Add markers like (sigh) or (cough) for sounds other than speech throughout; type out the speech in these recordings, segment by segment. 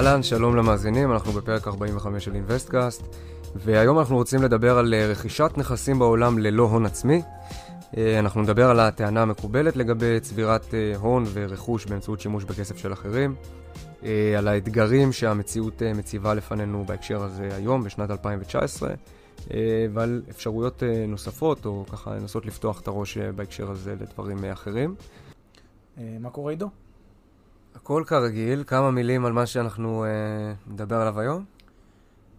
אהלן, שלום למאזינים, אנחנו בפרק 45 של אינוויסטקאסט, והיום אנחנו רוצים לדבר על אה, רכישת נכסים בעולם ללא הון עצמי. אה, אנחנו נדבר על הטענה המקובלת לגבי צבירת אה, הון ורכוש באמצעות שימוש בכסף של אחרים, על האתגרים שהמציאות מציבה לפנינו בהקשר הזה היום, בשנת 2019, ועל אפשרויות נוספות, או ככה לנסות לפתוח את הראש בהקשר הזה לדברים אחרים. מה קורה עידו? הכל כרגיל, כמה מילים על מה שאנחנו אה, נדבר עליו היום?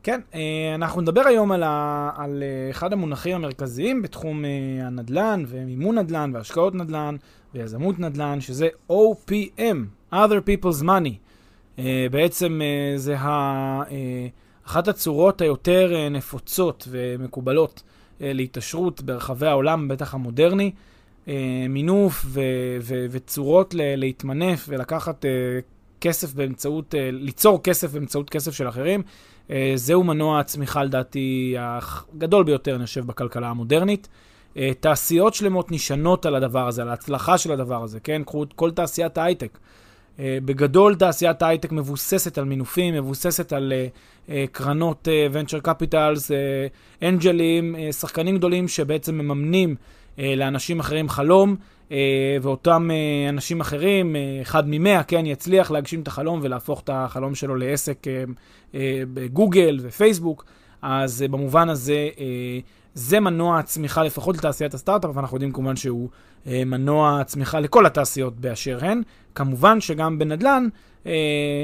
כן, אה, אנחנו נדבר היום על, ה, על אה, אחד המונחים המרכזיים בתחום אה, הנדל"ן ומימון נדל"ן והשקעות נדל"ן ויזמות נדל"ן, שזה OPM, other people's money. אה, בעצם אה, זה ה, אה, אחת הצורות היותר אה, נפוצות ומקובלות אה, להתעשרות ברחבי העולם, בטח המודרני. אה, מינוף ו- ו- וצורות ל- להתמנף ולקחת אה, כסף באמצעות, אה, ליצור כסף באמצעות כסף של אחרים, אה, זהו מנוע הצמיחה לדעתי הגדול ביותר, אני חושב, בכלכלה המודרנית. אה, תעשיות שלמות נשענות על הדבר הזה, על ההצלחה של הדבר הזה, כן? קחו את כל תעשיית ההייטק. Uh, בגדול תעשיית ההייטק מבוססת על מינופים, מבוססת על uh, uh, קרנות venture capitals, אנג'לים, שחקנים גדולים שבעצם מממנים אה, לאנשים אחרים חלום, אה, ואותם אה, אנשים אחרים, אחד ממאה, כן, יצליח להגשים את החלום ולהפוך את החלום שלו לעסק בגוגל ופייסבוק. אז במובן הזה, זה מנוע הצמיחה לפחות לתעשיית הסטארט-אפ, ואנחנו יודעים כמובן שהוא מנוע הצמיחה לכל התעשיות באשר הן. כמובן שגם בנדל"ן,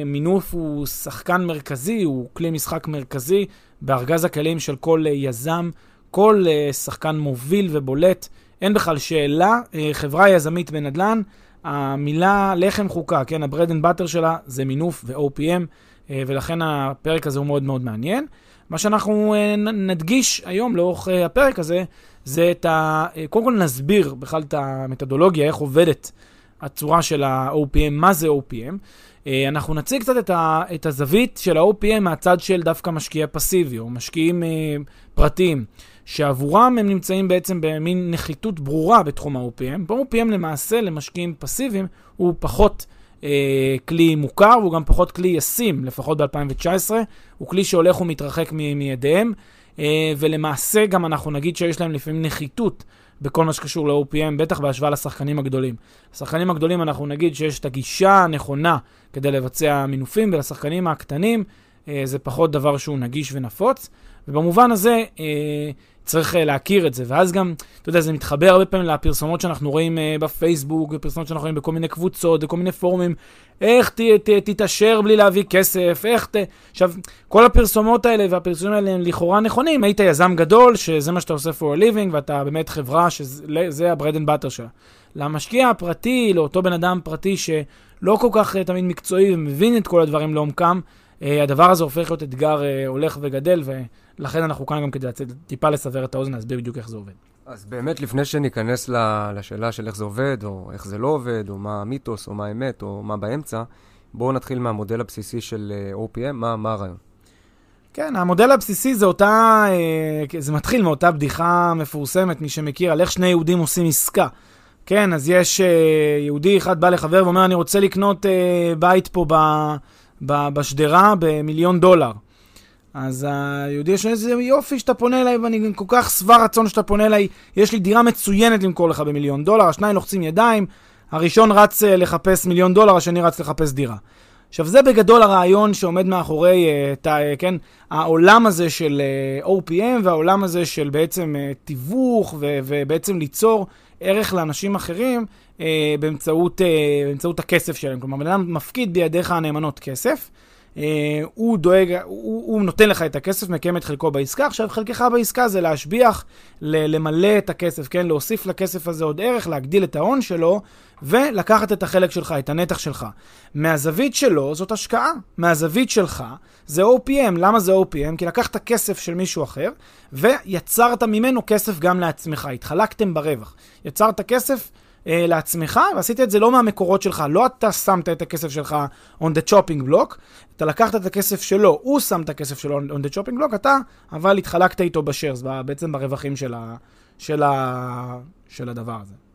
מינוף הוא שחקן מרכזי, הוא כלי משחק מרכזי בארגז הכלים של כל יזם כל uh, שחקן מוביל ובולט, אין בכלל שאלה. Uh, חברה יזמית בנדל"ן, המילה לחם חוקה, כן, ה-bread and butter שלה זה מינוף ו-OPM, אה, ולכן הפרק הזה הוא מאוד מאוד מעניין. מה שאנחנו נדגיש היום לאורך הפרק הזה, זה את ה... קודם כל נסביר בכלל את המתודולוגיה, איך עובדת הצורה של ה-OPM, מה זה OPM. אנחנו נציג קצת את, ה, את הזווית של ה-OPM מהצד של דווקא משקיע פסיבי, או משקיעים uh, פרטיים. שעבורם הם נמצאים בעצם במין נחיתות ברורה בתחום ה-OPM. ב-OPM למעשה למשקיעים פסיביים הוא פחות אה, כלי מוכר והוא גם פחות כלי ישים, לפחות ב-2019. הוא כלי שהולך ומתרחק מידיהם, אה, ולמעשה גם אנחנו נגיד שיש להם לפעמים נחיתות. בכל מה שקשור ל-OPM, בטח בהשוואה לשחקנים הגדולים. לשחקנים הגדולים אנחנו נגיד שיש את הגישה הנכונה כדי לבצע מינופים, ולשחקנים הקטנים אה, זה פחות דבר שהוא נגיש ונפוץ. ובמובן הזה, אה, צריך uh, להכיר את זה. ואז גם, אתה יודע, זה מתחבר הרבה פעמים לפרסומות שאנחנו רואים uh, בפייסבוק, ופרסומות שאנחנו רואים בכל מיני קבוצות, וכל מיני פורומים, איך ת, ת, תתעשר בלי להביא כסף, איך ת... עכשיו, כל הפרסומות האלה והפרסומים האלה הם לכאורה נכונים, היית יזם גדול, שזה מה שאתה עושה for a living, ואתה באמת חברה שזה ה-bread and butter שלה. למשקיע הפרטי, לאותו בן אדם פרטי שלא כל כך uh, תמיד מקצועי ומבין את כל הדברים לעומקם, הדבר הזה הופך להיות אתגר הולך וגדל, ו... לכן אנחנו כאן גם כדי טיפה לסבר את האוזן, להסביר בדיוק איך זה עובד. אז באמת, לפני שניכנס לשאלה של איך זה עובד, או איך זה לא עובד, או מה המיתוס, או מה האמת, או מה באמצע, בואו נתחיל מהמודל הבסיסי של אה, OPM, מה, מה הרעיון? כן, המודל הבסיסי זה אותה, אה, זה מתחיל מאותה בדיחה מפורסמת, מי שמכיר, על איך שני יהודים עושים עסקה. כן, אז יש אה, יהודי אחד בא לחבר ואומר, אני רוצה לקנות בית פה בשדרה במיליון דולר. אז היהודי יש איזה יופי שאתה פונה אליי, ואני כל כך שבע רצון שאתה פונה אליי, יש לי דירה מצוינת למכור לך במיליון דולר, השניים לוחצים ידיים, הראשון רץ אה, לחפש מיליון דולר, השני רץ לחפש דירה. עכשיו, זה בגדול הרעיון שעומד מאחורי, uh, ת, uh, כן, העולם הזה של OPM והעולם הזה של בעצם תיווך ו, ובעצם ליצור ערך לאנשים אחרים אה, באמצעות, אה, באמצעות הכסף שלהם. כלומר, בן אדם מפקיד בידיך הנאמנות כסף, אה, הוא דואג, הוא, הוא נותן לך את הכסף, מקיים את חלקו בעסקה. עכשיו, חלקך בעסקה זה להשביח, למלא את הכסף, כן? להוסיף לכסף הזה עוד ערך, להגדיל את ההון שלו, ולקחת את החלק שלך, את הנתח שלך. מהזווית שלו זאת השקעה, מהזווית שלך זה OPM. למה זה OPM? כי לקחת כסף של מישהו אחר, ויצרת ממנו כסף גם לעצמך, התחלקתם ברווח. יצרת כסף אה, לעצמך, ועשית את זה לא מהמקורות שלך. לא אתה שמת את הכסף שלך on the chopping block, אתה לקחת את הכסף שלו, הוא שם את הכסף שלו on the chopping block, אתה אבל התחלקת איתו בשיירס, בעצם ברווחים של, ה, של, ה, של הדבר הזה.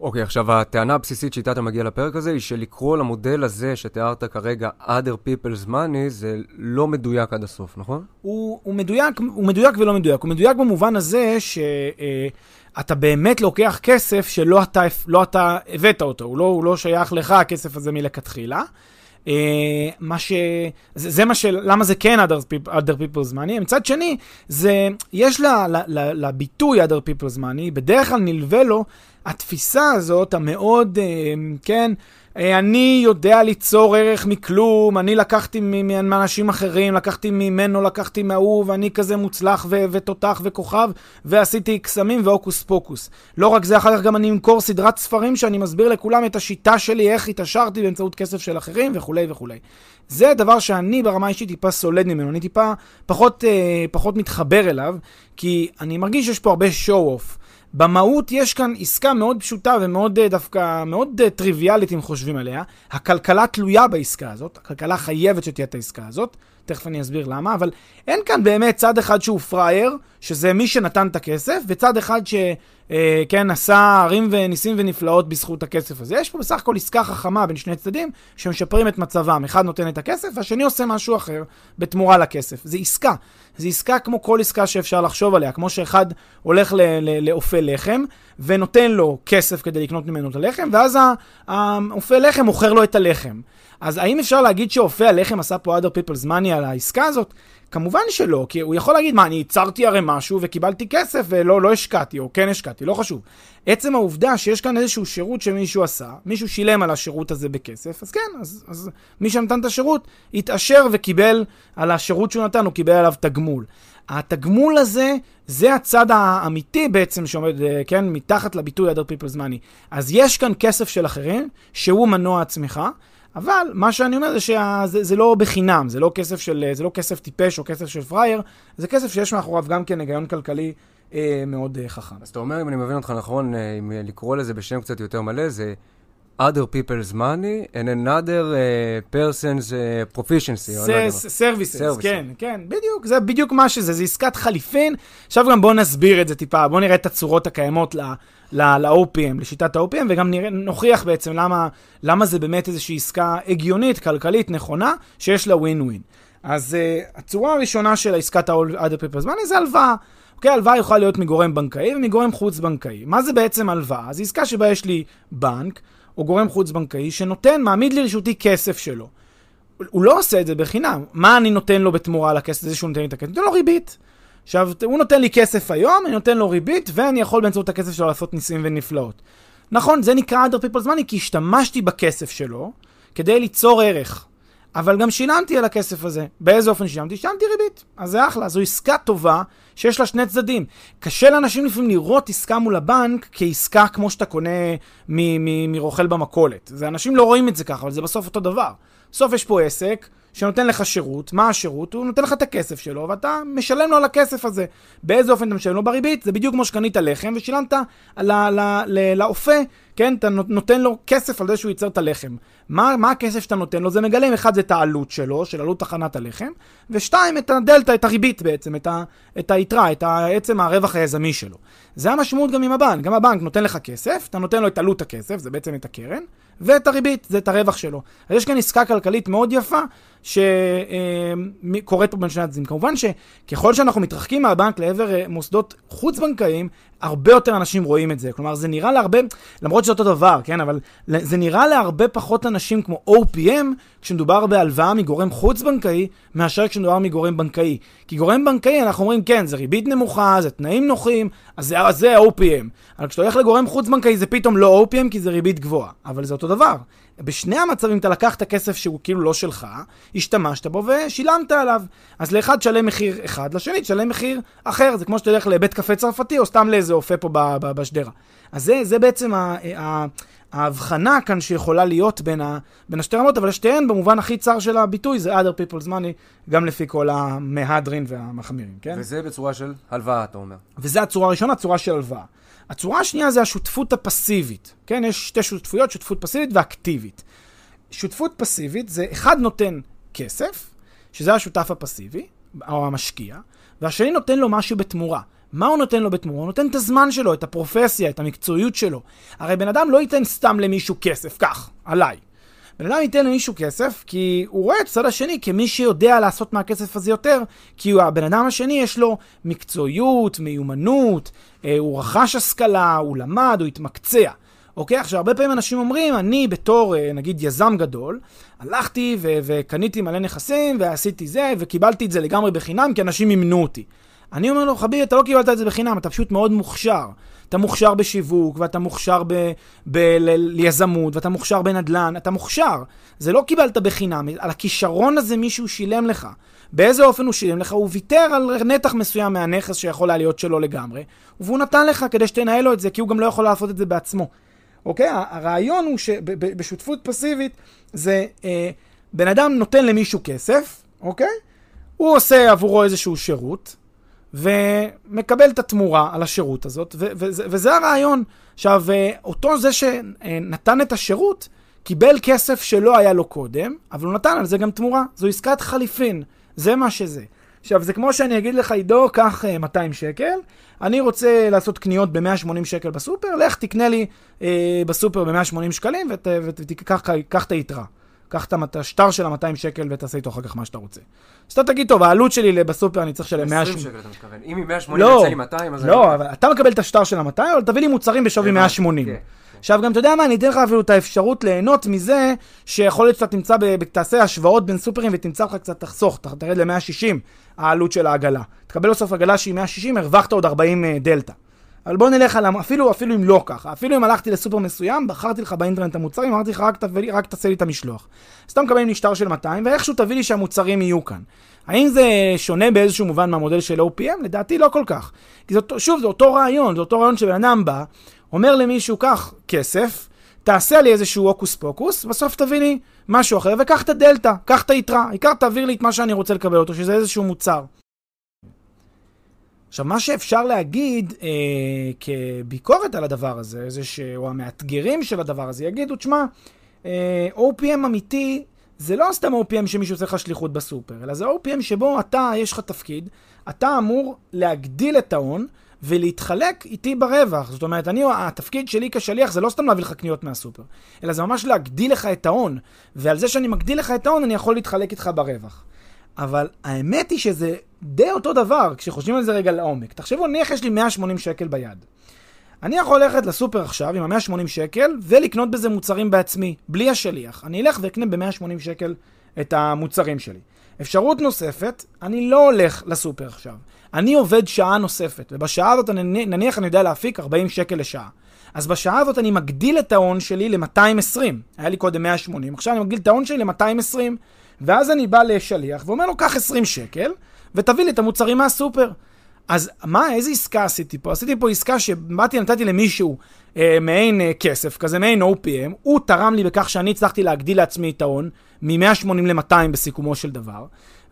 אוקיי, okay, עכשיו הטענה הבסיסית שאיתה אתה מגיע לפרק הזה היא שלקרוא למודל הזה שתיארת כרגע other people's money זה לא מדויק עד הסוף, נכון? הוא, הוא, מדויק, הוא מדויק ולא מדויק. הוא מדויק במובן הזה ש... אה, באמת לוקח כסף שלא אתה, לא אתה הבאת אותו, הוא לא, הוא לא שייך לך הכסף הזה מלכתחילה. Uh, מה ש... זה, זה מה ש... למה זה כן other, people, other people's money? מצד שני, זה... יש לביטוי other people's money, בדרך כלל נלווה לו התפיסה הזאת המאוד, uh, כן, אה, אני יודע ליצור ערך מכלום, אני לקחתי מאנשים אחרים, לקחתי ממנו, לקחתי מההוא, ואני כזה מוצלח ו- ותותח וכוכב, ועשיתי קסמים והוקוס פוקוס. לא רק זה, אחר כך גם אני אמכור סדרת ספרים שאני מסביר לכולם את השיטה שלי, איך התעשרתי באמצעות כסף של אחרים, וכולי וכולי. זה דבר שאני ברמה האישית טיפה סולד ממנו, אני טיפה פחות, אה, פחות מתחבר אליו, כי אני מרגיש שיש פה הרבה show-off. במהות יש כאן עסקה מאוד פשוטה ומאוד אה, דווקא, מאוד אה, טריוויאלית אם חושבים עליה. הכלכלה תלויה בעסקה הזאת, הכלכלה חייבת שתהיה את העסקה הזאת, תכף אני אסביר למה, אבל אין כאן באמת צד אחד שהוא פראייר, שזה מי שנתן את הכסף, וצד אחד ש... אה, כן, עשה ערים וניסים ונפלאות בזכות הכסף הזה. יש פה בסך הכל עסקה חכמה בין שני צדדים שמשפרים את מצבם. אחד נותן את הכסף והשני עושה משהו אחר בתמורה לכסף. זה עסקה. זה עסקה כמו כל עסקה שאפשר לחשוב עליה. כמו שאחד הולך לאופה לחם ונותן לו כסף כדי לקנות ממנו את הלחם, ואז האופה לחם מוכר לו את הלחם. אז האם אפשר להגיד שאופה הלחם עשה פה other people's money על העסקה הזאת? כמובן שלא, כי הוא יכול להגיד, מה, אני ייצרתי הרי משהו וקיבלתי כסף ולא לא השקעתי, או כן השקעתי, לא חשוב. עצם העובדה שיש כאן איזשהו שירות שמישהו עשה, מישהו שילם על השירות הזה בכסף, אז כן, אז, אז מי שנתן את השירות התעשר וקיבל על השירות שהוא נתן, הוא קיבל עליו תגמול. התגמול הזה, זה הצד האמיתי בעצם שעומד, אה, כן, מתחת לביטוי other people's money. אז יש כאן כסף של אחרים, שהוא מנוע הצמיחה. אבל מה שאני אומר זה שזה לא בחינם, זה לא כסף של, זה לא כסף טיפש או כסף של פראייר, זה כסף שיש מאחוריו גם כן היגיון כלכלי אה, מאוד אה, חכם. אז אתה אומר, אם אני מבין אותך נכון, אה, אם לקרוא לזה בשם קצת יותר מלא, זה other people's money and another uh, person's uh, proficiency. לא services, כן, כן, בדיוק, זה בדיוק מה שזה, זה עסקת חליפין. עכשיו גם בואו נסביר את זה טיפה, בואו נראה את הצורות הקיימות ל-OPM, לשיטת ה-OPM, וגם נוכיח בעצם למה, למה זה באמת איזושהי עסקה הגיונית, כלכלית, נכונה, שיש לה ווין ווין. אז uh, הצורה הראשונה של עסקת ה-other people's money זה הלוואה. אוקיי, הלוואה יכולה להיות מגורם בנקאי ומגורם חוץ-בנקאי. מה זה בעצם הלוואה? זו עסקה שבה יש לי בנק, או גורם חוץ-בנקאי, שנותן, מעמיד לרשותי כסף שלו. הוא לא עושה את זה בחינם. מה אני נותן לו בתמורה לכסף הזה שהוא נותן לי את הכסף? נותן לו ריבית. עכשיו, הוא נותן לי כסף היום, אני נותן לו ריבית, ואני יכול באמצעות הכסף שלו לעשות ניסים ונפלאות. נכון, זה נקרא other people's money, כי השתמשתי בכסף שלו כדי ליצור ערך. אבל גם שילמתי על הכסף הזה. באיזה אופן שילמתי? שילמתי ריבית. אז זה אחלה, זו עסקה טובה שיש לה שני צדדים. קשה לאנשים לפעמים לראות עסקה מול הבנק כעסקה כמו שאתה קונה מרוכל במכולת. אנשים לא רואים את זה ככה, אבל זה בסוף אותו דבר. בסוף יש פה עסק שנותן לך שירות, מה השירות? הוא נותן לך את הכסף שלו, ואתה משלם לו על הכסף הזה. באיזה אופן אתה משלם לו? בריבית. זה בדיוק כמו שקנית לחם ושילמת לאופה, כן? אתה נותן לו כסף על זה שהוא ייצר את הלחם. מה, מה הכסף שאתה נותן לו? זה מגלם, אחד זה את העלות שלו, של עלות תחנת הלחם, ושתיים, את הדלתא, את הריבית בעצם, את, ה, את היתרה, את עצם הרווח היזמי שלו. זה המשמעות גם עם הבנק. גם הבנק נותן לך כסף, אתה נותן לו את עלות הכסף, זה בעצם את הקרן, ואת הריבית, זה את הרווח שלו. אז יש כאן עסקה כלכלית מאוד יפה, שקורית פה בין שני הצדדים. כמובן שככל שאנחנו מתרחקים מהבנק לעבר אה, מוסדות חוץ-בנקאיים, הרבה יותר אנשים רואים את זה. כלומר, זה נראה להרבה, למרות שזה אותו דבר, כן? אבל זה נראה להרבה פחות אנשים כמו OPM, כשמדובר בהלוואה מגורם חוץ-בנקאי, מאשר כשמדובר מגורם בנקאי. כי גורם בנקאי, אנחנו אומרים, כן, זה ריבית נמוכה, זה תנאים נוחים, אז זה, זה OPM. אבל כשאתה הולך לגורם חוץ-בנקאי זה פתאום לא OPM, כי זה ריבית גבוהה. אבל זה אותו דבר. בשני המצבים אתה לקחת כסף שהוא כאילו לא שלך, השתמשת בו ושילמת עליו. אז לאחד תשלם מחיר אחד, לשני תשלם מחיר אחר. זה כמו שאתה הולך לבית קפה צרפתי או סתם לאיזה אופה פה בשדרה. אז זה, זה בעצם ה, ה, ההבחנה כאן שיכולה להיות בין, ה, בין השתי רמות, אבל שתיהן במובן הכי צר של הביטוי זה other people's money, גם לפי כל המהדרין והמחמירים, כן? וזה בצורה של הלוואה, אתה אומר. וזה הצורה הראשונה, צורה של הלוואה. הצורה השנייה זה השותפות הפסיבית, כן? יש שתי שותפויות, שותפות פסיבית ואקטיבית. שותפות פסיבית זה אחד נותן כסף, שזה השותף הפסיבי, או המשקיע, והשני נותן לו משהו בתמורה. מה הוא נותן לו בתמורה? הוא נותן את הזמן שלו, את הפרופסיה, את המקצועיות שלו. הרי בן אדם לא ייתן סתם למישהו כסף, כך, עליי. בן אדם ייתן למישהו כסף, כי הוא רואה את הצד השני כמי שיודע לעשות מהכסף הזה יותר, כי הבן אדם השני יש לו מקצועיות, מיומנות, אה, הוא רכש השכלה, הוא למד, הוא התמקצע. אוקיי? עכשיו, הרבה פעמים אנשים אומרים, אני בתור, אה, נגיד, יזם גדול, הלכתי ו- וקניתי מלא נכסים, ועשיתי זה, וקיבלתי את זה לגמרי בחינם, כי אנשים מימנו אותי. אני אומר לו, חביבי, אתה לא קיבלת את זה בחינם, אתה פשוט מאוד מוכשר. אתה מוכשר בשיווק, ואתה מוכשר ביזמות, ואתה מוכשר בנדל"ן, אתה מוכשר. זה לא קיבלת בחינם, על הכישרון הזה מישהו שילם לך. באיזה אופן הוא שילם לך? הוא ויתר על נתח מסוים מהנכס שיכול היה להיות שלו לגמרי, והוא נתן לך כדי שתנהל לו את זה, כי הוא גם לא יכול לעשות את זה בעצמו. אוקיי? הרעיון הוא שבשותפות פסיבית זה אה, בן אדם נותן למישהו כסף, אוקיי? הוא עושה עבורו איזשהו שירות, ומקבל את התמורה על השירות הזאת, ו- וזה, וזה הרעיון. עכשיו, אה, אותו זה שנתן את השירות, קיבל כסף שלא היה לו קודם, אבל הוא נתן על זה גם תמורה. זו עסקת חליפין, זה מה שזה. עכשיו, זה כמו שאני אגיד לך, עידו, קח 200 אה, שקל, אני רוצה לעשות קניות ב-180 שקל בסופר, לך תקנה לי אה, בסופר ב-180 שקלים ותיקח את היתרה. קח את השטר של ה-200 שקל ותעשה איתו אחר כך מה שאתה רוצה. אז אתה תגיד, טוב, העלות שלי בסופר אני צריך לשלם 180. 20 שקל אתה מתכוון. אם היא 180 יוצא לי 200, אז... לא, אבל אתה מקבל את השטר של ה-200, אבל תביא לי מוצרים בשווי 180. עכשיו, גם אתה יודע מה, אני אתן לך אפילו את האפשרות ליהנות מזה, שיכול להיות שאתה תמצא, תעשה השוואות בין סופרים ותמצא לך קצת תחסוך, תרד ל-160 העלות של העגלה. תקבל בסוף עגלה שהיא 160, הרווחת עוד 40 אה, דלתא. אבל בוא נלך על, אפילו, אפילו אם לא ככה, אפילו אם הלכתי לסופר מסוים, בחרתי לך באינטרנט את המוצרים, אמרתי לך רק, תביא, רק תעשה לי את המשלוח. אז אתה מקבל משטר של 200, ואיכשהו תביא לי שהמוצרים יהיו כאן. האם זה שונה באיזשהו מובן מהמודל של OPM? לדעתי לא כל כך. כי זאת, שוב, זה אותו רעיון, זה אותו רעיון שבן אדם בא, אומר למישהו, קח כסף, תעשה לי איזשהו הוקוס פוקוס, בסוף תביא לי משהו אחר, וקח את הדלתא, קח את היתרה, העיקר תעביר לי את מה שאני רוצה לקבל אותו, שזה איזשהו מוצר. עכשיו, מה שאפשר להגיד אה, כביקורת על הדבר הזה, זה ש... או המאתגרים של הדבר הזה, יגידו, תשמע, אה, OPM אמיתי זה לא סתם OPM שמישהו עושה לך שליחות בסופר, אלא זה OPM שבו אתה, יש לך תפקיד, אתה אמור להגדיל את ההון ולהתחלק איתי ברווח. זאת אומרת, אני, התפקיד שלי כשליח זה לא סתם להביא לך קניות מהסופר, אלא זה ממש להגדיל לך את ההון, ועל זה שאני מגדיל לך את ההון אני יכול להתחלק איתך ברווח. אבל האמת היא שזה די אותו דבר, כשחושבים על זה רגע לעומק. תחשבו, נניח יש לי 180 שקל ביד. אני יכול ללכת לסופר עכשיו עם ה-180 שקל ולקנות בזה מוצרים בעצמי, בלי השליח. אני אלך ואקנה ב-180 שקל את המוצרים שלי. אפשרות נוספת, אני לא הולך לסופר עכשיו. אני עובד שעה נוספת, ובשעה הזאת אני, נניח אני יודע להפיק 40 שקל לשעה. אז בשעה הזאת אני מגדיל את ההון שלי ל-220. היה לי קודם 180, עכשיו אני מגדיל את ההון שלי ל-220. ואז אני בא לשליח ואומר לו, קח 20 שקל, ותביא לי את המוצרים מהסופר. אז מה, איזה עסקה עשיתי פה? עשיתי פה עסקה שבאתי, נתתי למישהו אה, מעין אה, כסף, כזה מעין OPM, הוא תרם לי בכך שאני הצלחתי להגדיל לעצמי את ההון מ-180 ל-200 בסיכומו של דבר,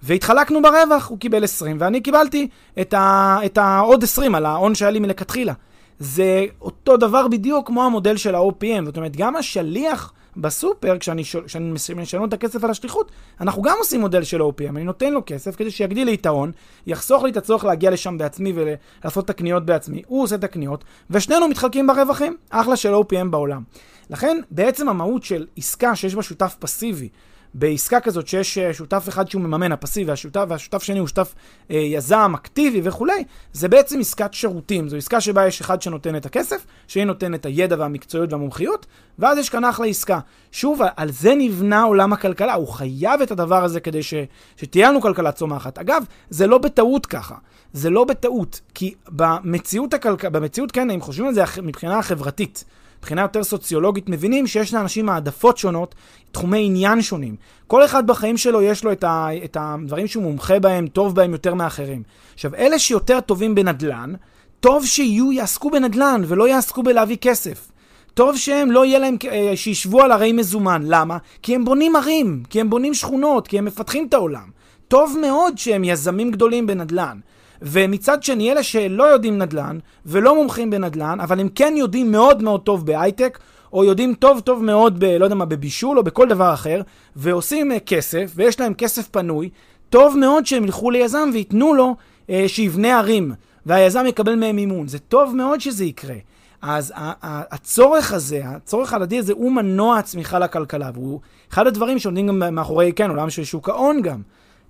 והתחלקנו ברווח, הוא קיבל 20 ואני קיבלתי את, ה, את העוד 20 על ההון שהיה לי מלכתחילה. זה אותו דבר בדיוק כמו המודל של ה-OPM, זאת אומרת, גם השליח... בסופר, כשאני, כשאני משלם את הכסף על השליחות, אנחנו גם עושים מודל של OPM. אני נותן לו כסף כדי שיגדיל לי את ההון, יחסוך לי את הצורך להגיע לשם בעצמי ולעשות את הקניות בעצמי. הוא עושה את הקניות, ושנינו מתחלקים ברווחים. אחלה של OPM בעולם. לכן, בעצם המהות של עסקה שיש בה שותף פסיבי, בעסקה כזאת שיש אה, שותף אחד שהוא מממן, הפסיבי, והשותף, והשותף שני הוא שותף אה, יזם, אקטיבי וכולי, זה בעצם עסקת שירותים. זו עסקה שבה יש אחד שנותן את הכסף, שהיא נותן את הידע והמקצועיות והמומחיות, ואז יש כאן אחלה עסקה. שוב, על זה נבנה עולם הכלכלה, הוא חייב את הדבר הזה כדי ש, שתהיה לנו כלכלה צומחת. אגב, זה לא בטעות ככה. זה לא בטעות, כי במציאות, הכלכ... במציאות כן, אם חושבים על זה מבחינה חברתית, מבחינה יותר סוציולוגית, מבינים שיש לאנשים העדפות שונות, תחומי עניין שונים. כל אחד בחיים שלו יש לו את, ה, את הדברים שהוא מומחה בהם, טוב בהם יותר מאחרים. עכשיו, אלה שיותר טובים בנדל"ן, טוב שיהיו, יעסקו בנדל"ן ולא יעסקו בלהביא כסף. טוב שהם לא יהיה להם, אה, שישבו על הרי מזומן. למה? כי הם בונים ערים, כי הם בונים שכונות, כי הם מפתחים את העולם. טוב מאוד שהם יזמים גדולים בנדל"ן. ומצד שני, אלה שלא יודעים נדל"ן ולא מומחים בנדל"ן, אבל הם כן יודעים מאוד מאוד טוב בהייטק, או יודעים טוב טוב מאוד ב... לא יודע מה, בבישול או בכל דבר אחר, ועושים uh, כסף, ויש להם כסף פנוי, טוב מאוד שהם ילכו ליזם וייתנו לו uh, שיבנה ערים, והיזם יקבל מהם מימון. זה טוב מאוד שזה יקרה. אז הצורך הזה, הצורך ההדדי הזה, הוא מנוע הצמיחה לכלכלה, והוא אחד הדברים שעומדים גם מאחורי, כן, עולם של שוק ההון גם.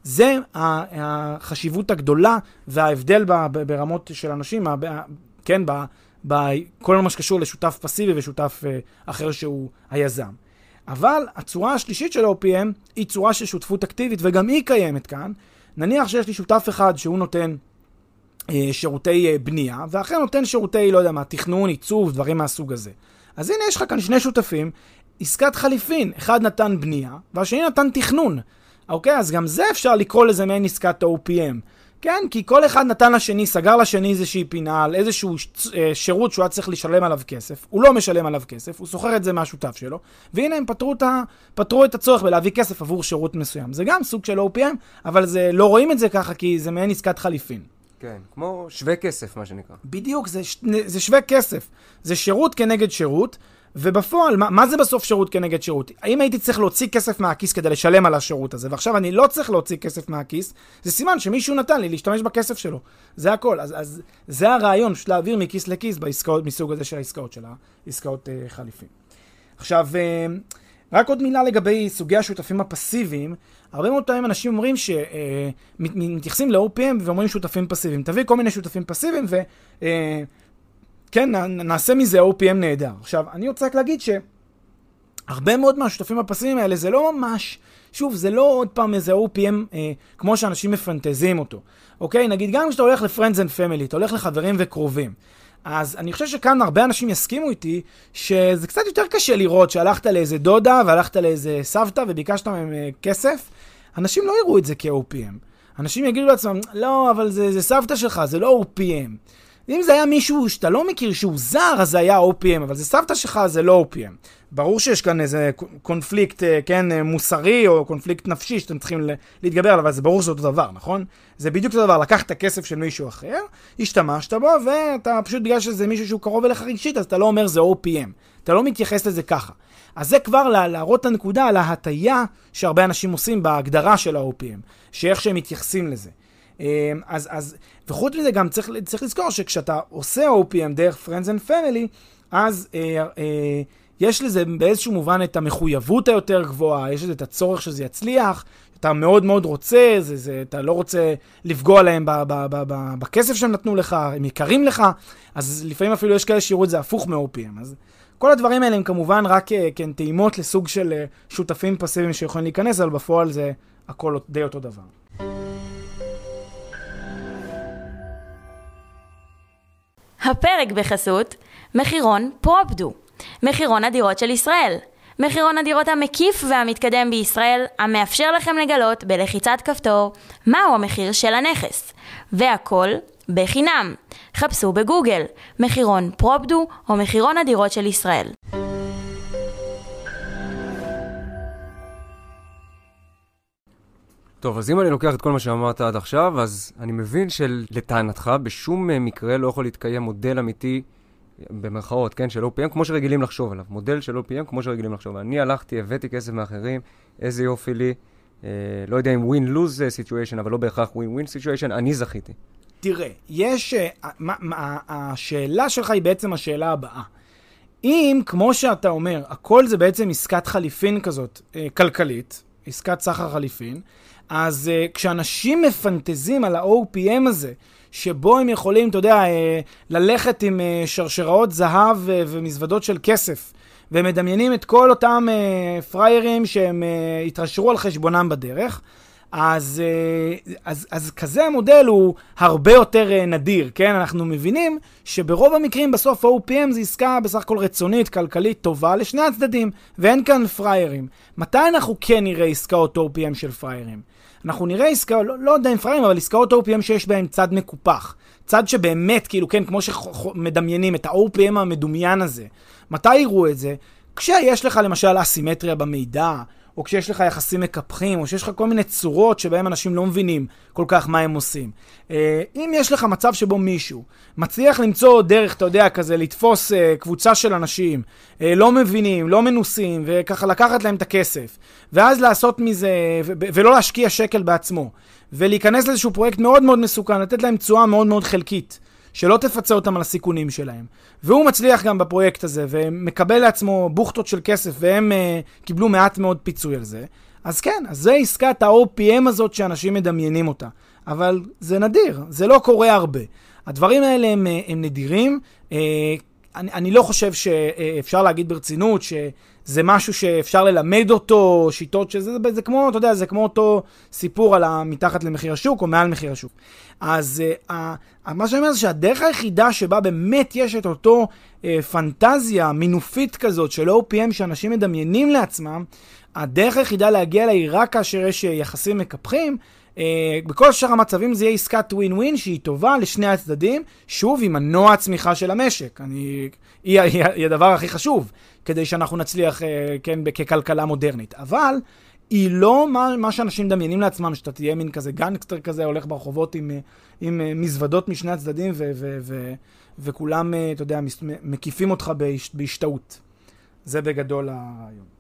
זה החשיבות הגדולה וההבדל ברמות של אנשים, כן, בכל מה שקשור לשותף פסיבי ושותף אה, אחר שהוא היזם. אבל הצורה השלישית של OPM היא צורה של שותפות אקטיבית, וגם היא קיימת כאן. נניח שיש לי שותף אחד שהוא נותן אה, שירותי אה, בנייה, ואחר נותן שירותי, לא יודע מה, תכנון, עיצוב, דברים מהסוג הזה. אז הנה יש לך כאן שני שותפים, עסקת חליפין, אחד נתן בנייה, והשני נתן תכנון. אוקיי? אז גם זה אפשר לקרוא לזה מעין עסקת OPM. כן, כי כל אחד נתן לשני, סגר לשני איזושהי פינה על איזשהו אה, שירות שהוא היה צריך לשלם עליו כסף, הוא לא משלם עליו כסף, הוא שוכר את זה מהשותף שלו, והנה הם פתרו את, ה, פתרו את הצורך בלהביא כסף עבור שירות מסוים. זה גם סוג של OPM, אבל זה, לא רואים את זה ככה כי זה מעין עסקת חליפין. כן, כמו שווה כסף, מה שנקרא. בדיוק, זה, זה שווה כסף. זה שירות כנגד שירות, ובפועל, מה, מה זה בסוף שירות כנגד שירות? האם הייתי צריך להוציא כסף מהכיס כדי לשלם על השירות הזה, ועכשיו אני לא צריך להוציא כסף מהכיס, זה סימן שמישהו נתן לי להשתמש בכסף שלו. זה הכל. אז, אז זה הרעיון, פשוט להעביר מכיס לכיס בעסקאות מסוג הזה של העסקאות, של העסקאות uh, חליפין. עכשיו, uh, רק עוד מילה לגבי סוגי השותפים הפסיביים. הרבה מאוד פעמים אנשים אומרים שמתייחסים אה, ל-OPM ואומרים שותפים פסיביים. תביא כל מיני שותפים פסיביים ו... Uh, כן, נעשה מזה OPM נהדר. עכשיו, אני רוצה רק להגיד שהרבה מאוד מהשותפים הפסיביים האלה זה לא ממש, שוב, זה לא עוד פעם איזה OPM אה, כמו שאנשים מפנטזים אותו. אוקיי? נגיד, גם כשאתה הולך ל-Friends and Family, אתה הולך לחברים וקרובים. אז אני חושב שכאן הרבה אנשים יסכימו איתי שזה קצת יותר קשה לראות שהלכת לאיזה דודה והלכת לאיזה סבתא וביקשת מהם אה, כסף. אנשים לא יראו את זה כ-OPM. אנשים יגידו לעצמם, לא, אבל זה, זה סבתא שלך, זה לא OPM. אם זה היה מישהו שאתה לא מכיר שהוא זר, אז זה היה OPM, אבל זה סבתא שלך, זה לא OPM. ברור שיש כאן איזה קונפליקט, אה, כן, אה, מוסרי או קונפליקט נפשי שאתם צריכים להתגבר עליו, אבל זה ברור שזה אותו דבר, נכון? זה בדיוק אותו דבר, לקחת כסף של מישהו אחר, השתמשת בו, ואתה פשוט בגלל שזה מישהו שהוא קרוב אליך רגשית, אז אתה לא אומר זה OPM. אתה לא מתייחס לזה ככה. אז זה כבר להראות את הנקודה על ההטייה שהרבה אנשים עושים בהגדרה של ה-OPM, שאיך שהם מתייחסים לזה. אמ, אז, אז, וחוץ מזה גם צריך, צריך לזכור שכשאתה עושה OPM דרך Friends and Family, אז אה, אה, יש לזה באיזשהו מובן את המחויבות היותר גבוהה, יש לזה את הצורך שזה יצליח, אתה מאוד מאוד רוצה, זה, זה, אתה לא רוצה לפגוע להם ב, ב, ב, ב, בכסף שהם נתנו לך, הם יקרים לך, אז לפעמים אפילו יש כאלה שיראו את זה הפוך מ-OPM. אז כל הדברים האלה הם כמובן רק אה, כן, טעימות לסוג של אה, שותפים פסיביים שיכולים להיכנס, אבל בפועל זה הכל די אותו דבר. הפרק בחסות מחירון פרופדו, מחירון הדירות של ישראל. מחירון הדירות המקיף והמתקדם בישראל, המאפשר לכם לגלות בלחיצת כפתור מהו המחיר של הנכס. והכל בחינם. חפשו בגוגל מחירון פרופדו או מחירון הדירות של ישראל. טוב, אז אם אני לוקח את כל מה שאמרת עד עכשיו, אז אני מבין שלטענתך בשום אה, מקרה לא יכול להתקיים מודל אמיתי, במרכאות, כן, של OPM, כמו שרגילים לחשוב עליו. מודל של OPM כמו שרגילים לחשוב עליו. אני הלכתי, הבאתי כסף מאחרים, איזה יופי לי. אה, לא יודע אם win-lose situation, אבל לא בהכרח win-win situation, אני זכיתי. תראה, יש... אה, מה, מה, השאלה שלך היא בעצם השאלה הבאה. אם, כמו שאתה אומר, הכל זה בעצם עסקת חליפין כזאת, אה, כלכלית, עסקת סחר חליפין, אז uh, כשאנשים מפנטזים על ה-OPM הזה, שבו הם יכולים, אתה יודע, uh, ללכת עם uh, שרשראות זהב ומזוודות של כסף, ומדמיינים את כל אותם פריירים שהם התעשרו על חשבונם בדרך, אז, אה, אז, אז כזה המודל הוא הרבה יותר אה, נדיר, כן? אנחנו מבינים שברוב המקרים בסוף ה-OPM זה עסקה בסך הכל רצונית, כלכלית, טובה לשני הצדדים, ואין כאן פריירים. מתי אנחנו כן נראה עסקאות OPM של פריירים? אנחנו נראה עסקאות, לא, לא יודע אם פריירים, אבל עסקאות OPM שיש בהן צד מקופח. צד שבאמת, כאילו, כן, כמו שמדמיינים את ה-OPM המדומיין הזה. מתי יראו את זה? כשיש לך למשל אסימטריה במידע, או כשיש לך יחסים מקפחים, או שיש לך כל מיני צורות שבהם אנשים לא מבינים כל כך מה הם עושים. אה, אם יש לך מצב שבו מישהו מצליח למצוא דרך, אתה יודע, כזה לתפוס אה, קבוצה של אנשים אה, לא מבינים, לא מנוסים, וככה לקחת להם את הכסף, ואז לעשות מזה, ולא להשקיע שקל בעצמו, ולהיכנס לאיזשהו פרויקט מאוד מאוד מסוכן, לתת להם תשואה מאוד מאוד חלקית. שלא תפצה אותם על הסיכונים שלהם. והוא מצליח גם בפרויקט הזה, ומקבל לעצמו בוכטות של כסף, והם uh, קיבלו מעט מאוד פיצוי על זה. אז כן, אז זה עסקת ה-OPM הזאת שאנשים מדמיינים אותה. אבל זה נדיר, זה לא קורה הרבה. הדברים האלה הם, אה, הם נדירים. Uh, אני, אני לא חושב שאפשר להגיד ברצינות שזה משהו שאפשר ללמד אותו, שיטות שזה, זה, זה כמו, אתה יודע, זה כמו אותו סיפור על מתחת למחיר השוק או מעל מחיר השוק. אז uh, uh, מה שאני אומר זה שהדרך היחידה שבה באמת יש את אותו uh, פנטזיה מינופית כזאת של OPM שאנשים מדמיינים לעצמם, הדרך היחידה להגיע אליה היא רק כאשר יש יחסים מקפחים, Uh, בכל שאר המצבים זה יהיה עסקת ווין ווין שהיא טובה לשני הצדדים, שוב, עם מנוע הצמיחה של המשק. אני, היא, היא, היא הדבר הכי חשוב, כדי שאנחנו נצליח, uh, כן, ככלכלה מודרנית. אבל היא לא מה, מה שאנשים מדמיינים לעצמם, שאתה תהיה מין כזה גנגסטר כזה, הולך ברחובות עם, עם uh, מזוודות משני הצדדים, ו, ו, ו, וכולם, אתה יודע, מקיפים אותך בהשתאות. זה בגדול הרעיון.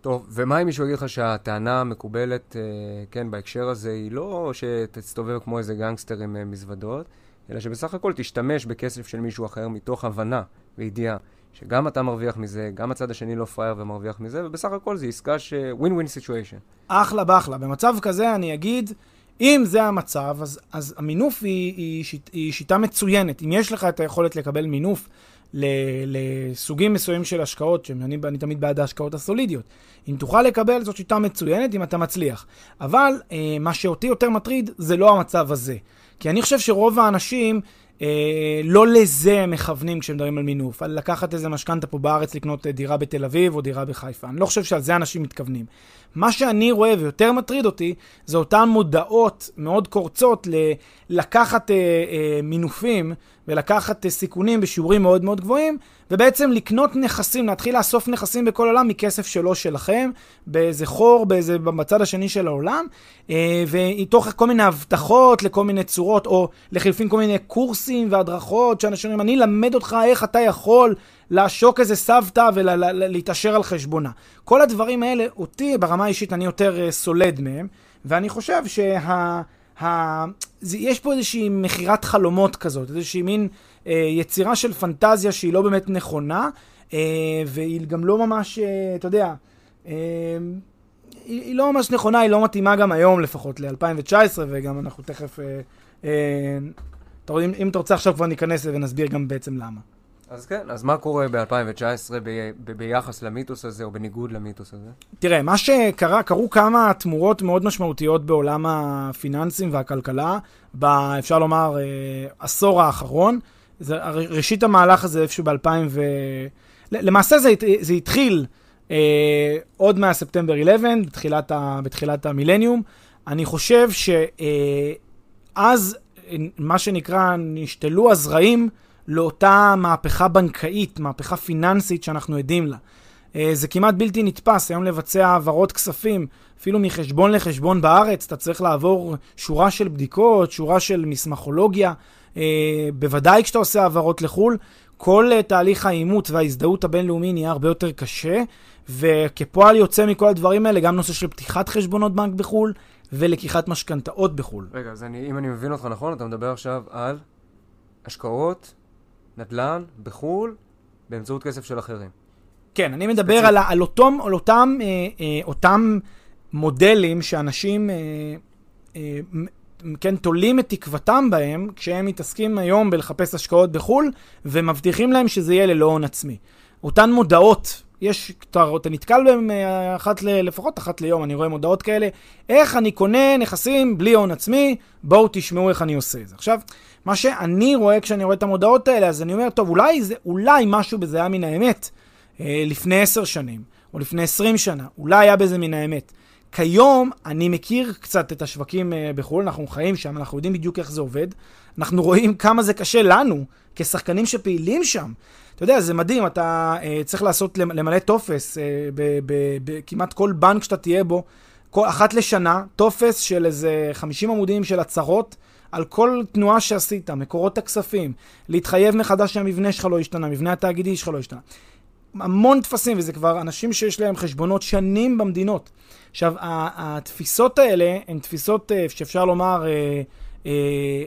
טוב, ומה אם מישהו יגיד לך שהטענה המקובלת, אה, כן, בהקשר הזה, היא לא שתסתובב כמו איזה גנגסטר עם אה, מזוודות, אלא שבסך הכל תשתמש בכסף של מישהו אחר מתוך הבנה וידיעה שגם אתה מרוויח מזה, גם הצד השני לא פראייר ומרוויח מזה, ובסך הכל זו עסקה ש... win win situation. אחלה באחלה. במצב כזה אני אגיד, אם זה המצב, אז, אז המינוף היא, היא, שיט, היא שיטה מצוינת. אם יש לך את היכולת לקבל מינוף לסוגים מסוימים של השקעות, שאני אני תמיד בעד ההשקעות הסולידיות. אם תוכל לקבל, זאת שיטה מצוינת אם אתה מצליח. אבל אה, מה שאותי יותר מטריד זה לא המצב הזה. כי אני חושב שרוב האנשים אה, לא לזה הם מכוונים כשהם מדברים על מינוף, על לקחת איזה משכנתה פה בארץ לקנות אה, דירה בתל אביב או דירה בחיפה. אני לא חושב שעל זה אנשים מתכוונים. מה שאני רואה ויותר מטריד אותי, זה אותן מודעות מאוד קורצות ל- לקחת אה, אה, מינופים ולקחת אה, סיכונים בשיעורים מאוד מאוד גבוהים, ובעצם לקנות נכסים, להתחיל לאסוף נכסים בכל העולם מכסף שלא שלכם, באיזה חור, באיזה, בצד השני של העולם, אה, ומתוך כל מיני הבטחות לכל מיני צורות, או לחלפין כל מיני קורסים והדרכות, שאנשים אומרים, אני אלמד אותך איך אתה יכול לעשוק איזה סבתא ולהתעשר על חשבונה. כל הדברים האלה, אותי ברמה האישית אני יותר uh, סולד מהם, ואני חושב שה... ה... זה, יש פה איזושהי מכירת חלומות כזאת, איזושהי מין אה, יצירה של פנטזיה שהיא לא באמת נכונה, אה, והיא גם לא ממש, אה, אתה יודע, אה, היא, היא לא ממש נכונה, היא לא מתאימה גם היום לפחות, ל-2019, וגם אנחנו תכף... אה, אה, אם אתה רוצה עכשיו כבר ניכנס ונסביר גם בעצם למה. אז כן, אז מה קורה ב-2019 ב- ב- ביחס למיתוס הזה, או בניגוד למיתוס הזה? תראה, מה שקרה, קרו כמה תמורות מאוד משמעותיות בעולם הפיננסים והכלכלה, ב, אפשר לומר, אה, עשור האחרון. זה, ראשית המהלך הזה איפשהו ב-2000 ו... למעשה זה, זה התחיל אה, עוד מהספטמבר 11, בתחילת, ה, בתחילת המילניום. אני חושב שאז, אה, מה שנקרא, נשתלו הזרעים לאותה מהפכה בנקאית, מהפכה פיננסית שאנחנו עדים לה. אה, זה כמעט בלתי נתפס היום לבצע העברות כספים, אפילו מחשבון לחשבון בארץ, אתה צריך לעבור שורה של בדיקות, שורה של מסמכולוגיה, אה, בוודאי כשאתה עושה העברות לחו"ל, כל אה, תהליך האימות וההזדהות הבינלאומי נהיה הרבה יותר קשה, וכפועל יוצא מכל הדברים האלה, גם נושא של פתיחת חשבונות בנק בחו"ל ולקיחת משכנתאות בחו"ל. רגע, אז אני, אם אני מבין אותך נכון, אתה מדבר עכשיו על השקעות נדל"ן בחו"ל באמצעות כסף של אחרים. כן, אני מדבר על, על, אותם, על אותם, אה, אה, אותם מודלים שאנשים, אה, אה, כן, תולים את תקוותם בהם כשהם מתעסקים היום בלחפש השקעות בחו"ל, ומבטיחים להם שזה יהיה ללא הון עצמי. אותן מודעות, יש, אתה, אתה נתקל בהן אה, אחת ל, לפחות אחת ליום, אני רואה מודעות כאלה, איך אני קונה נכסים בלי הון עצמי, בואו תשמעו איך אני עושה את זה. עכשיו, מה שאני רואה כשאני רואה את המודעות האלה, אז אני אומר, טוב, אולי, זה, אולי משהו בזה היה מן האמת אה, לפני עשר שנים, או לפני עשרים שנה, אולי היה בזה מן האמת. כיום אני מכיר קצת את השווקים אה, בחו"ל, אנחנו חיים שם, אנחנו יודעים בדיוק איך זה עובד. אנחנו רואים כמה זה קשה לנו, כשחקנים שפעילים שם. אתה יודע, זה מדהים, אתה uh, צריך לעשות, למלא טופס uh, בכמעט כל בנק שאתה תהיה בו, כל, אחת לשנה, טופס של איזה 50 עמודים של הצהרות על כל תנועה שעשית, מקורות הכספים, להתחייב מחדש שהמבנה שלך לא השתנה, המבנה התאגידי שלך לא השתנה. המון טפסים, וזה כבר אנשים שיש להם חשבונות שנים במדינות. עכשיו, התפיסות האלה הן תפיסות אה, שאפשר לומר אה, אה,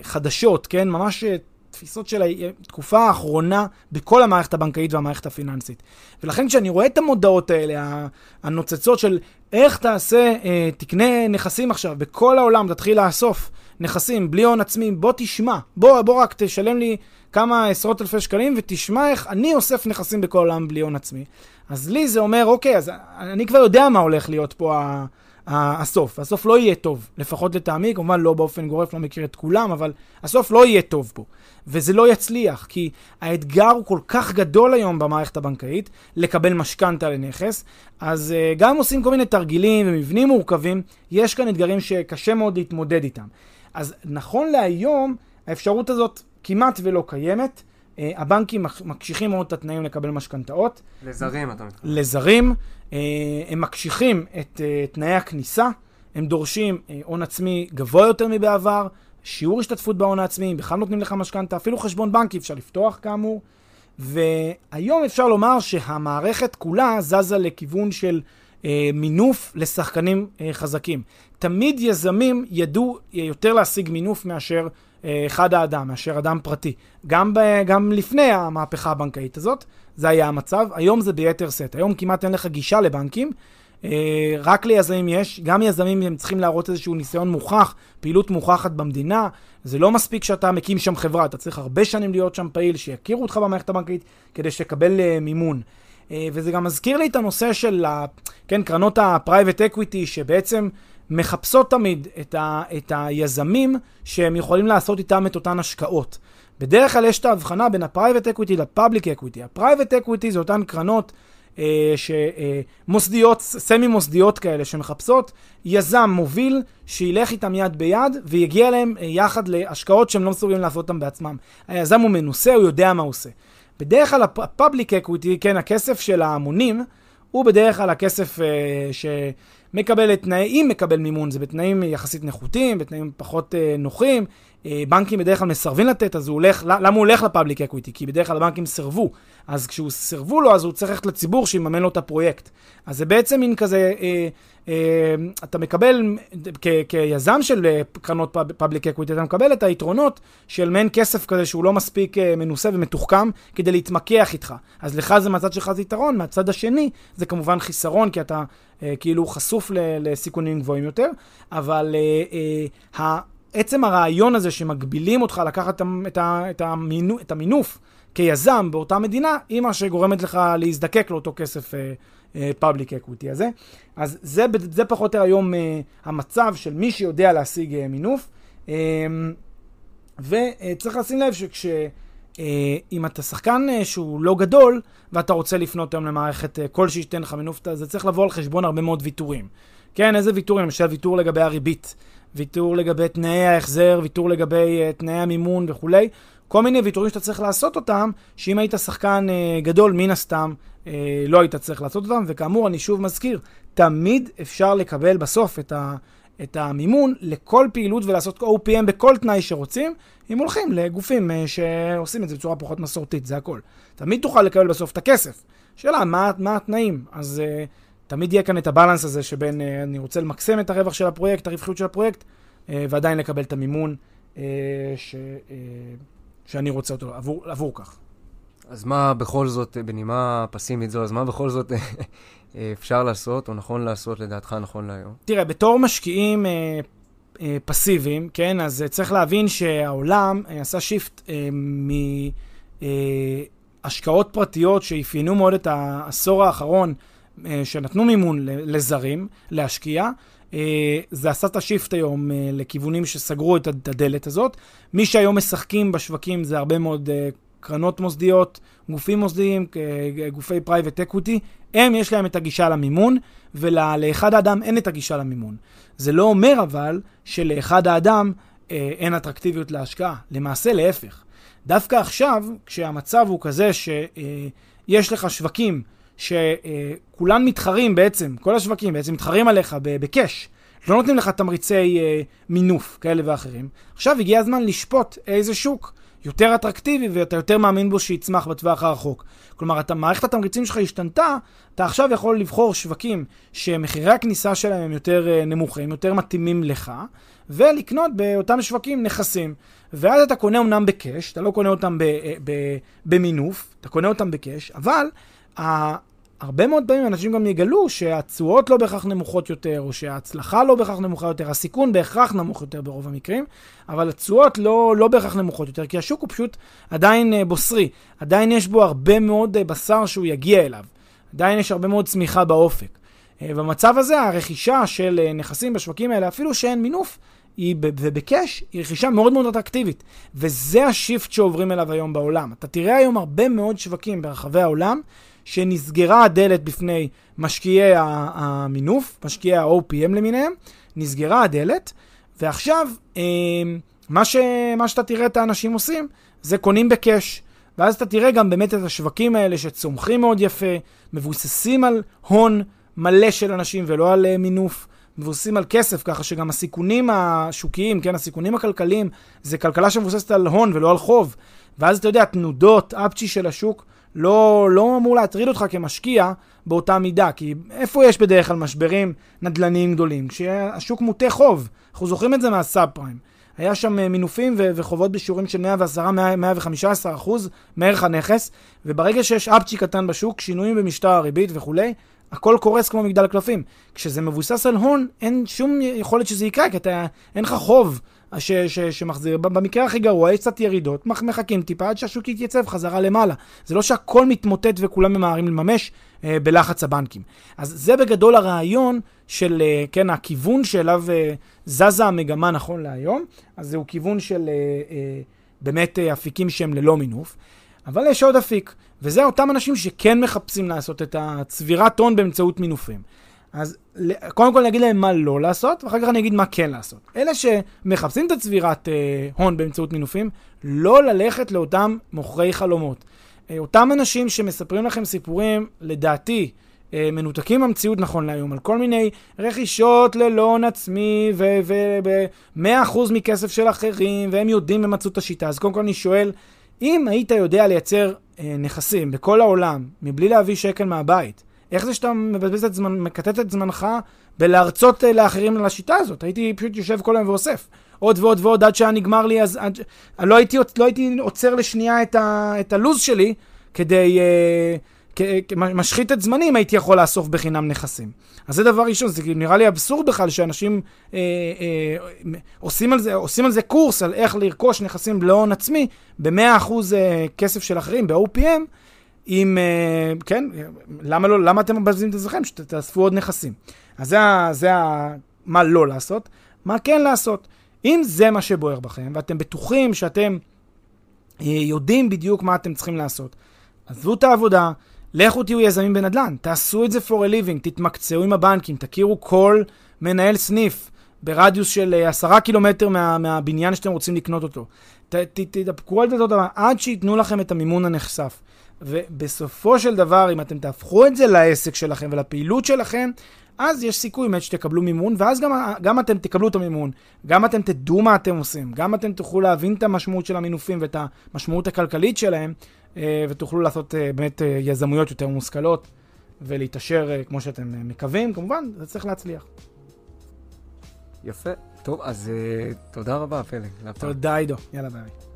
חדשות, כן? ממש תפיסות של התקופה האחרונה בכל המערכת הבנקאית והמערכת הפיננסית. ולכן כשאני רואה את המודעות האלה, הנוצצות של איך תעשה, תקנה נכסים עכשיו, בכל העולם תתחיל לאסוף נכסים בלי הון עצמי, בוא תשמע, בוא, בוא רק תשלם לי כמה עשרות אלפי שקלים ותשמע איך אני אוסף נכסים בכל העולם בלי הון עצמי. אז לי זה אומר, אוקיי, אז אני כבר יודע מה הולך להיות פה הסוף. הסוף לא יהיה טוב, לפחות לטעמי, כמובן לא באופן גורף, לא מכיר את כולם, אבל הסוף לא יהיה טוב פה. וזה לא יצליח, כי האתגר הוא כל כך גדול היום במערכת הבנקאית, לקבל משכנתה לנכס, אז uh, גם עושים כל מיני תרגילים ומבנים מורכבים, יש כאן אתגרים שקשה מאוד להתמודד איתם. אז נכון להיום, האפשרות הזאת כמעט ולא קיימת. Uh, הבנקים מקשיחים מאוד את התנאים לקבל משכנתאות. לזרים, אתה מתכוון. לזרים. Uh, הם מקשיחים את uh, תנאי הכניסה, הם דורשים הון עצמי גבוה יותר מבעבר, שיעור השתתפות בהון העצמי, בכלל נותנים לך משכנתה, אפילו חשבון בנקי אפשר לפתוח כאמור. והיום אפשר לומר שהמערכת כולה זזה לכיוון של מינוף לשחקנים uh, חזקים. תמיד יזמים ידעו יותר להשיג מינוף מאשר אה, אחד האדם, מאשר אדם פרטי. גם, ב, גם לפני המהפכה הבנקאית הזאת, זה היה המצב. היום זה ביתר שאת. היום כמעט אין לך גישה לבנקים. אה, רק ליזמים יש, גם יזמים הם צריכים להראות איזשהו ניסיון מוכח, פעילות מוכחת במדינה. זה לא מספיק שאתה מקים שם חברה, אתה צריך הרבה שנים להיות שם פעיל, שיכירו אותך במערכת הבנקאית כדי שתקבל מימון. וזה גם מזכיר לי את הנושא של, כן, קרנות ה-private equity, שבעצם מחפשות תמיד את, ה, את היזמים שהם יכולים לעשות איתם את אותן השקעות. בדרך כלל יש את ההבחנה בין ה-private equity ל-public equity. ה-private equity זה אותן קרנות אה, שמוסדיות, אה, סמי מוסדיות כאלה, שמחפשות יזם מוביל שילך איתם יד ביד ויגיע להם אה, יחד להשקעות שהם לא מסוגלים לעשות אותם בעצמם. היזם הוא מנוסה, הוא יודע מה הוא עושה. בדרך כלל ה-public equity, כן, הכסף של ההמונים, הוא בדרך כלל הכסף אה, ש... מקבל את תנאי, אם מקבל מימון, זה בתנאים יחסית נחותים, בתנאים פחות אה, נוחים. אה, בנקים בדרך כלל מסרבים לתת, אז הוא הולך, למה הוא הולך ל-public equity? כי בדרך כלל הבנקים סירבו. אז כשהוא סירבו לו, אז הוא צריך ללכת לציבור שיממן לו את הפרויקט. אז זה בעצם מין כזה, אה, אה, אתה מקבל, כיזם של קרנות public equity, אתה מקבל את היתרונות של מעין כסף כזה שהוא לא מספיק מנוסה ומתוחכם כדי להתמקח איתך. אז לך זה מהצד שלך זה יתרון, מהצד השני זה כמובן חיסרון, כי אתה כאילו חשוף לסיכונים גבוהים יותר, אבל עצם הרעיון הזה שמגבילים אותך לקחת את, את, המינו, את המינוף כיזם באותה מדינה, היא מה שגורמת לך להזדקק לאותו כסף public uh, equity uh, הזה. אז זה, זה פחות או יותר היום uh, המצב של מי שיודע להשיג uh, מינוף. Uh, וצריך לשים לב שכש... אה, אם אתה שחקן אה, שהוא לא גדול, ואתה רוצה לפנות היום למערכת אה, כלשהי שתיתן לך מינוף, זה צריך לבוא על חשבון הרבה מאוד ויתורים. כן, איזה ויתורים? למשל ויתור לגבי הריבית, ויתור לגבי תנאי ההחזר, ויתור לגבי תנאי המימון וכולי. כל מיני ויתורים שאתה צריך לעשות אותם, שאם היית שחקן גדול, מן הסתם, לא היית צריך לעשות אותם. וכאמור, אני שוב מזכיר, תמיד אפשר לקבל בסוף את ה... את המימון לכל פעילות ולעשות OPM בכל תנאי שרוצים, אם הולכים לגופים אה, שעושים את זה בצורה פחות מסורתית, זה הכל. תמיד תוכל לקבל בסוף את הכסף. שאלה, מה, מה התנאים? אז uh, תמיד יהיה כאן את הבלנס הזה שבין uh, אני רוצה למקסם את הרווח של הפרויקט, הרווחיות של הפרויקט, uh, ועדיין לקבל את המימון uh, ש, שאני רוצה אותו עבור, עבור כך. אז מה בכל זאת, בנימה פסימית זו, אז מה בכל זאת (laughs) אפשר לעשות, או נכון לעשות לדעתך נכון להיום? תראה, בתור משקיעים אה, אה, פסיביים, כן, אז אה, צריך להבין שהעולם אה, עשה שיפט אה, מהשקעות פרטיות שאפיינו מאוד את העשור האחרון, אה, שנתנו מימון לזרים להשקיע. אה, זה עשה את ה-shift היום אה, לכיוונים שסגרו את הדלת הזאת. מי שהיום משחקים בשווקים זה הרבה מאוד אה, קרנות מוסדיות, גופים מוסדיים, גופי private equity, הם יש להם את הגישה למימון, ולאחד האדם אין את הגישה למימון. זה לא אומר אבל שלאחד האדם אה, אין אטרקטיביות להשקעה. למעשה להפך. דווקא עכשיו, כשהמצב הוא כזה שיש אה, לך שווקים שכולן מתחרים בעצם, כל השווקים בעצם מתחרים עליך בקאש, לא נותנים לך תמריצי אה, מינוף כאלה ואחרים, עכשיו הגיע הזמן לשפוט איזה שוק יותר אטרקטיבי ואתה יותר מאמין בו שיצמח בטווח הרחוק. כלומר, אתה, מערכת התמריצים שלך השתנתה, אתה עכשיו יכול לבחור שווקים שמחירי הכניסה שלהם הם יותר uh, נמוכים, יותר מתאימים לך, ולקנות באותם שווקים נכסים. ואז אתה קונה אותם בקאש, אתה לא קונה אותם אה, במינוף, אתה קונה אותם בקאש, אבל הרבה מאוד פעמים אנשים גם יגלו שהתשואות לא בהכרח נמוכות יותר, או שההצלחה לא בהכרח נמוכה יותר, הסיכון בהכרח נמוך יותר ברוב המקרים, אבל התשואות לא, לא בהכרח נמוכות יותר, כי השוק הוא פשוט עדיין uh, בוסרי, עדיין יש בו הרבה מאוד uh, בשר שהוא יגיע אליו, עדיין יש הרבה מאוד צמיחה באופק. Uh, במצב הזה הרכישה של נכסים בשווקים האלה, אפילו שאין מינוף, היא ובקאש, היא רכישה מאוד מאוד אטרקטיבית. וזה השיפט שעוברים אליו היום בעולם. אתה תראה היום הרבה מאוד שווקים ברחבי העולם, שנסגרה הדלת בפני משקיעי המינוף, משקיעי ה-OPM למיניהם, נסגרה הדלת, ועכשיו אה, מה, ש, מה שאתה תראה את האנשים עושים, זה קונים בקאש. ואז אתה תראה גם באמת את השווקים האלה שצומחים מאוד יפה, מבוססים על הון מלא של אנשים ולא על uh, מינוף, מבוססים על כסף, ככה שגם הסיכונים השוקיים, כן, הסיכונים הכלכליים, זה כלכלה שמבוססת על הון ולא על חוב. ואז אתה יודע, תנודות, אפצ'י של השוק, לא, לא אמור להטריד אותך כמשקיע באותה מידה, כי איפה יש בדרך כלל משברים נדל"ניים גדולים? כשהשוק מוטה חוב, אנחנו זוכרים את זה מהסאב פריים. היה שם אה, מינופים וחובות בשיעורים של 110-115 אחוז מערך הנכס, וברגע שיש אפצ'י קטן בשוק, שינויים במשטר הריבית וכולי, הכל קורס כמו מגדל קלפים. כשזה מבוסס על הון, אין שום יכולת שזה יקרה, כי אתה, אין לך חוב ש, ש, שמחזיר. במקרה הכי גרוע, יש קצת ירידות, מחכים טיפה עד שהשוק יתייצב חזרה למעלה. זה לא שהכל מתמוטט וכולם ממהרים לממש אה, בלחץ הבנקים. אז זה בגדול הרעיון של, אה, כן, הכיוון שאליו אה, זזה המגמה נכון להיום. אז זהו כיוון של אה, אה, באמת אה, אפיקים שהם ללא מינוף. אבל יש עוד אפיק, וזה אותם אנשים שכן מחפשים לעשות את הצבירת הון באמצעות מינופים. אז קודם כל אני אגיד להם מה לא לעשות, ואחר כך אני אגיד מה כן לעשות. אלה שמחפשים את הצבירת אה, הון באמצעות מינופים, לא ללכת לאותם מוכרי חלומות. אה, אותם אנשים שמספרים לכם סיפורים, לדעתי, אה, מנותקים מהמציאות נכון להיום, על כל מיני רכישות ללא הון עצמי ו-100% מכסף של אחרים, והם יודעים ומצאו את השיטה. אז קודם כל אני שואל, אם היית יודע לייצר אה, נכסים בכל העולם, מבלי להביא שקל מהבית, איך זה שאתה מבזבז את זמן, מקטט את זמנך בלהרצות אה, לאחרים על השיטה הזאת? הייתי פשוט יושב כל היום ואוסף. עוד ועוד ועוד עד שהיה נגמר לי, אז עד, לא, הייתי, לא הייתי עוצר לשנייה את, ה, את הלו"ז שלי כדי... אה, משחית את זמני אם הייתי יכול לאסוף בחינם נכסים. אז זה דבר ראשון, זה נראה לי אבסורד בכלל שאנשים אה, אה, עושים, על זה, עושים על זה קורס על איך לרכוש נכסים להון עצמי ב-100% אה, כסף של אחרים, ב-OPM, אם, אה, כן, למה לא, למה אתם מבזבזים את עצמכם? שתאספו עוד נכסים. אז זה, זה מה לא לעשות, מה כן לעשות. אם זה מה שבוער בכם, ואתם בטוחים שאתם אה, יודעים בדיוק מה אתם צריכים לעשות, עזבו את העבודה, לכו תהיו יזמים בנדל"ן, תעשו את זה for a living, תתמקצעו עם הבנקים, תכירו כל מנהל סניף ברדיוס של אה, עשרה קילומטר מה, מהבניין שאתם רוצים לקנות אותו. תתדפקו על דלתות עד שייתנו לכם את המימון הנחשף. ובסופו של דבר, אם אתם תהפכו את זה לעסק שלכם ולפעילות שלכם, אז יש סיכוי באמת שתקבלו מימון, ואז גם, גם אתם תקבלו את המימון, גם אתם תדעו מה אתם עושים, גם אתם תוכלו להבין את המשמעות של המינופים ואת המשמעות הכלכלית שלהם, אה, ותוכלו לעשות אה, באמת אה, יזמויות יותר מושכלות ולהתעשר כמו שאתם מקווים, כמובן, זה צריך להצליח. יפה. טוב, אז תודה רבה, פלג. תודה, עידו. יאללה, ביי.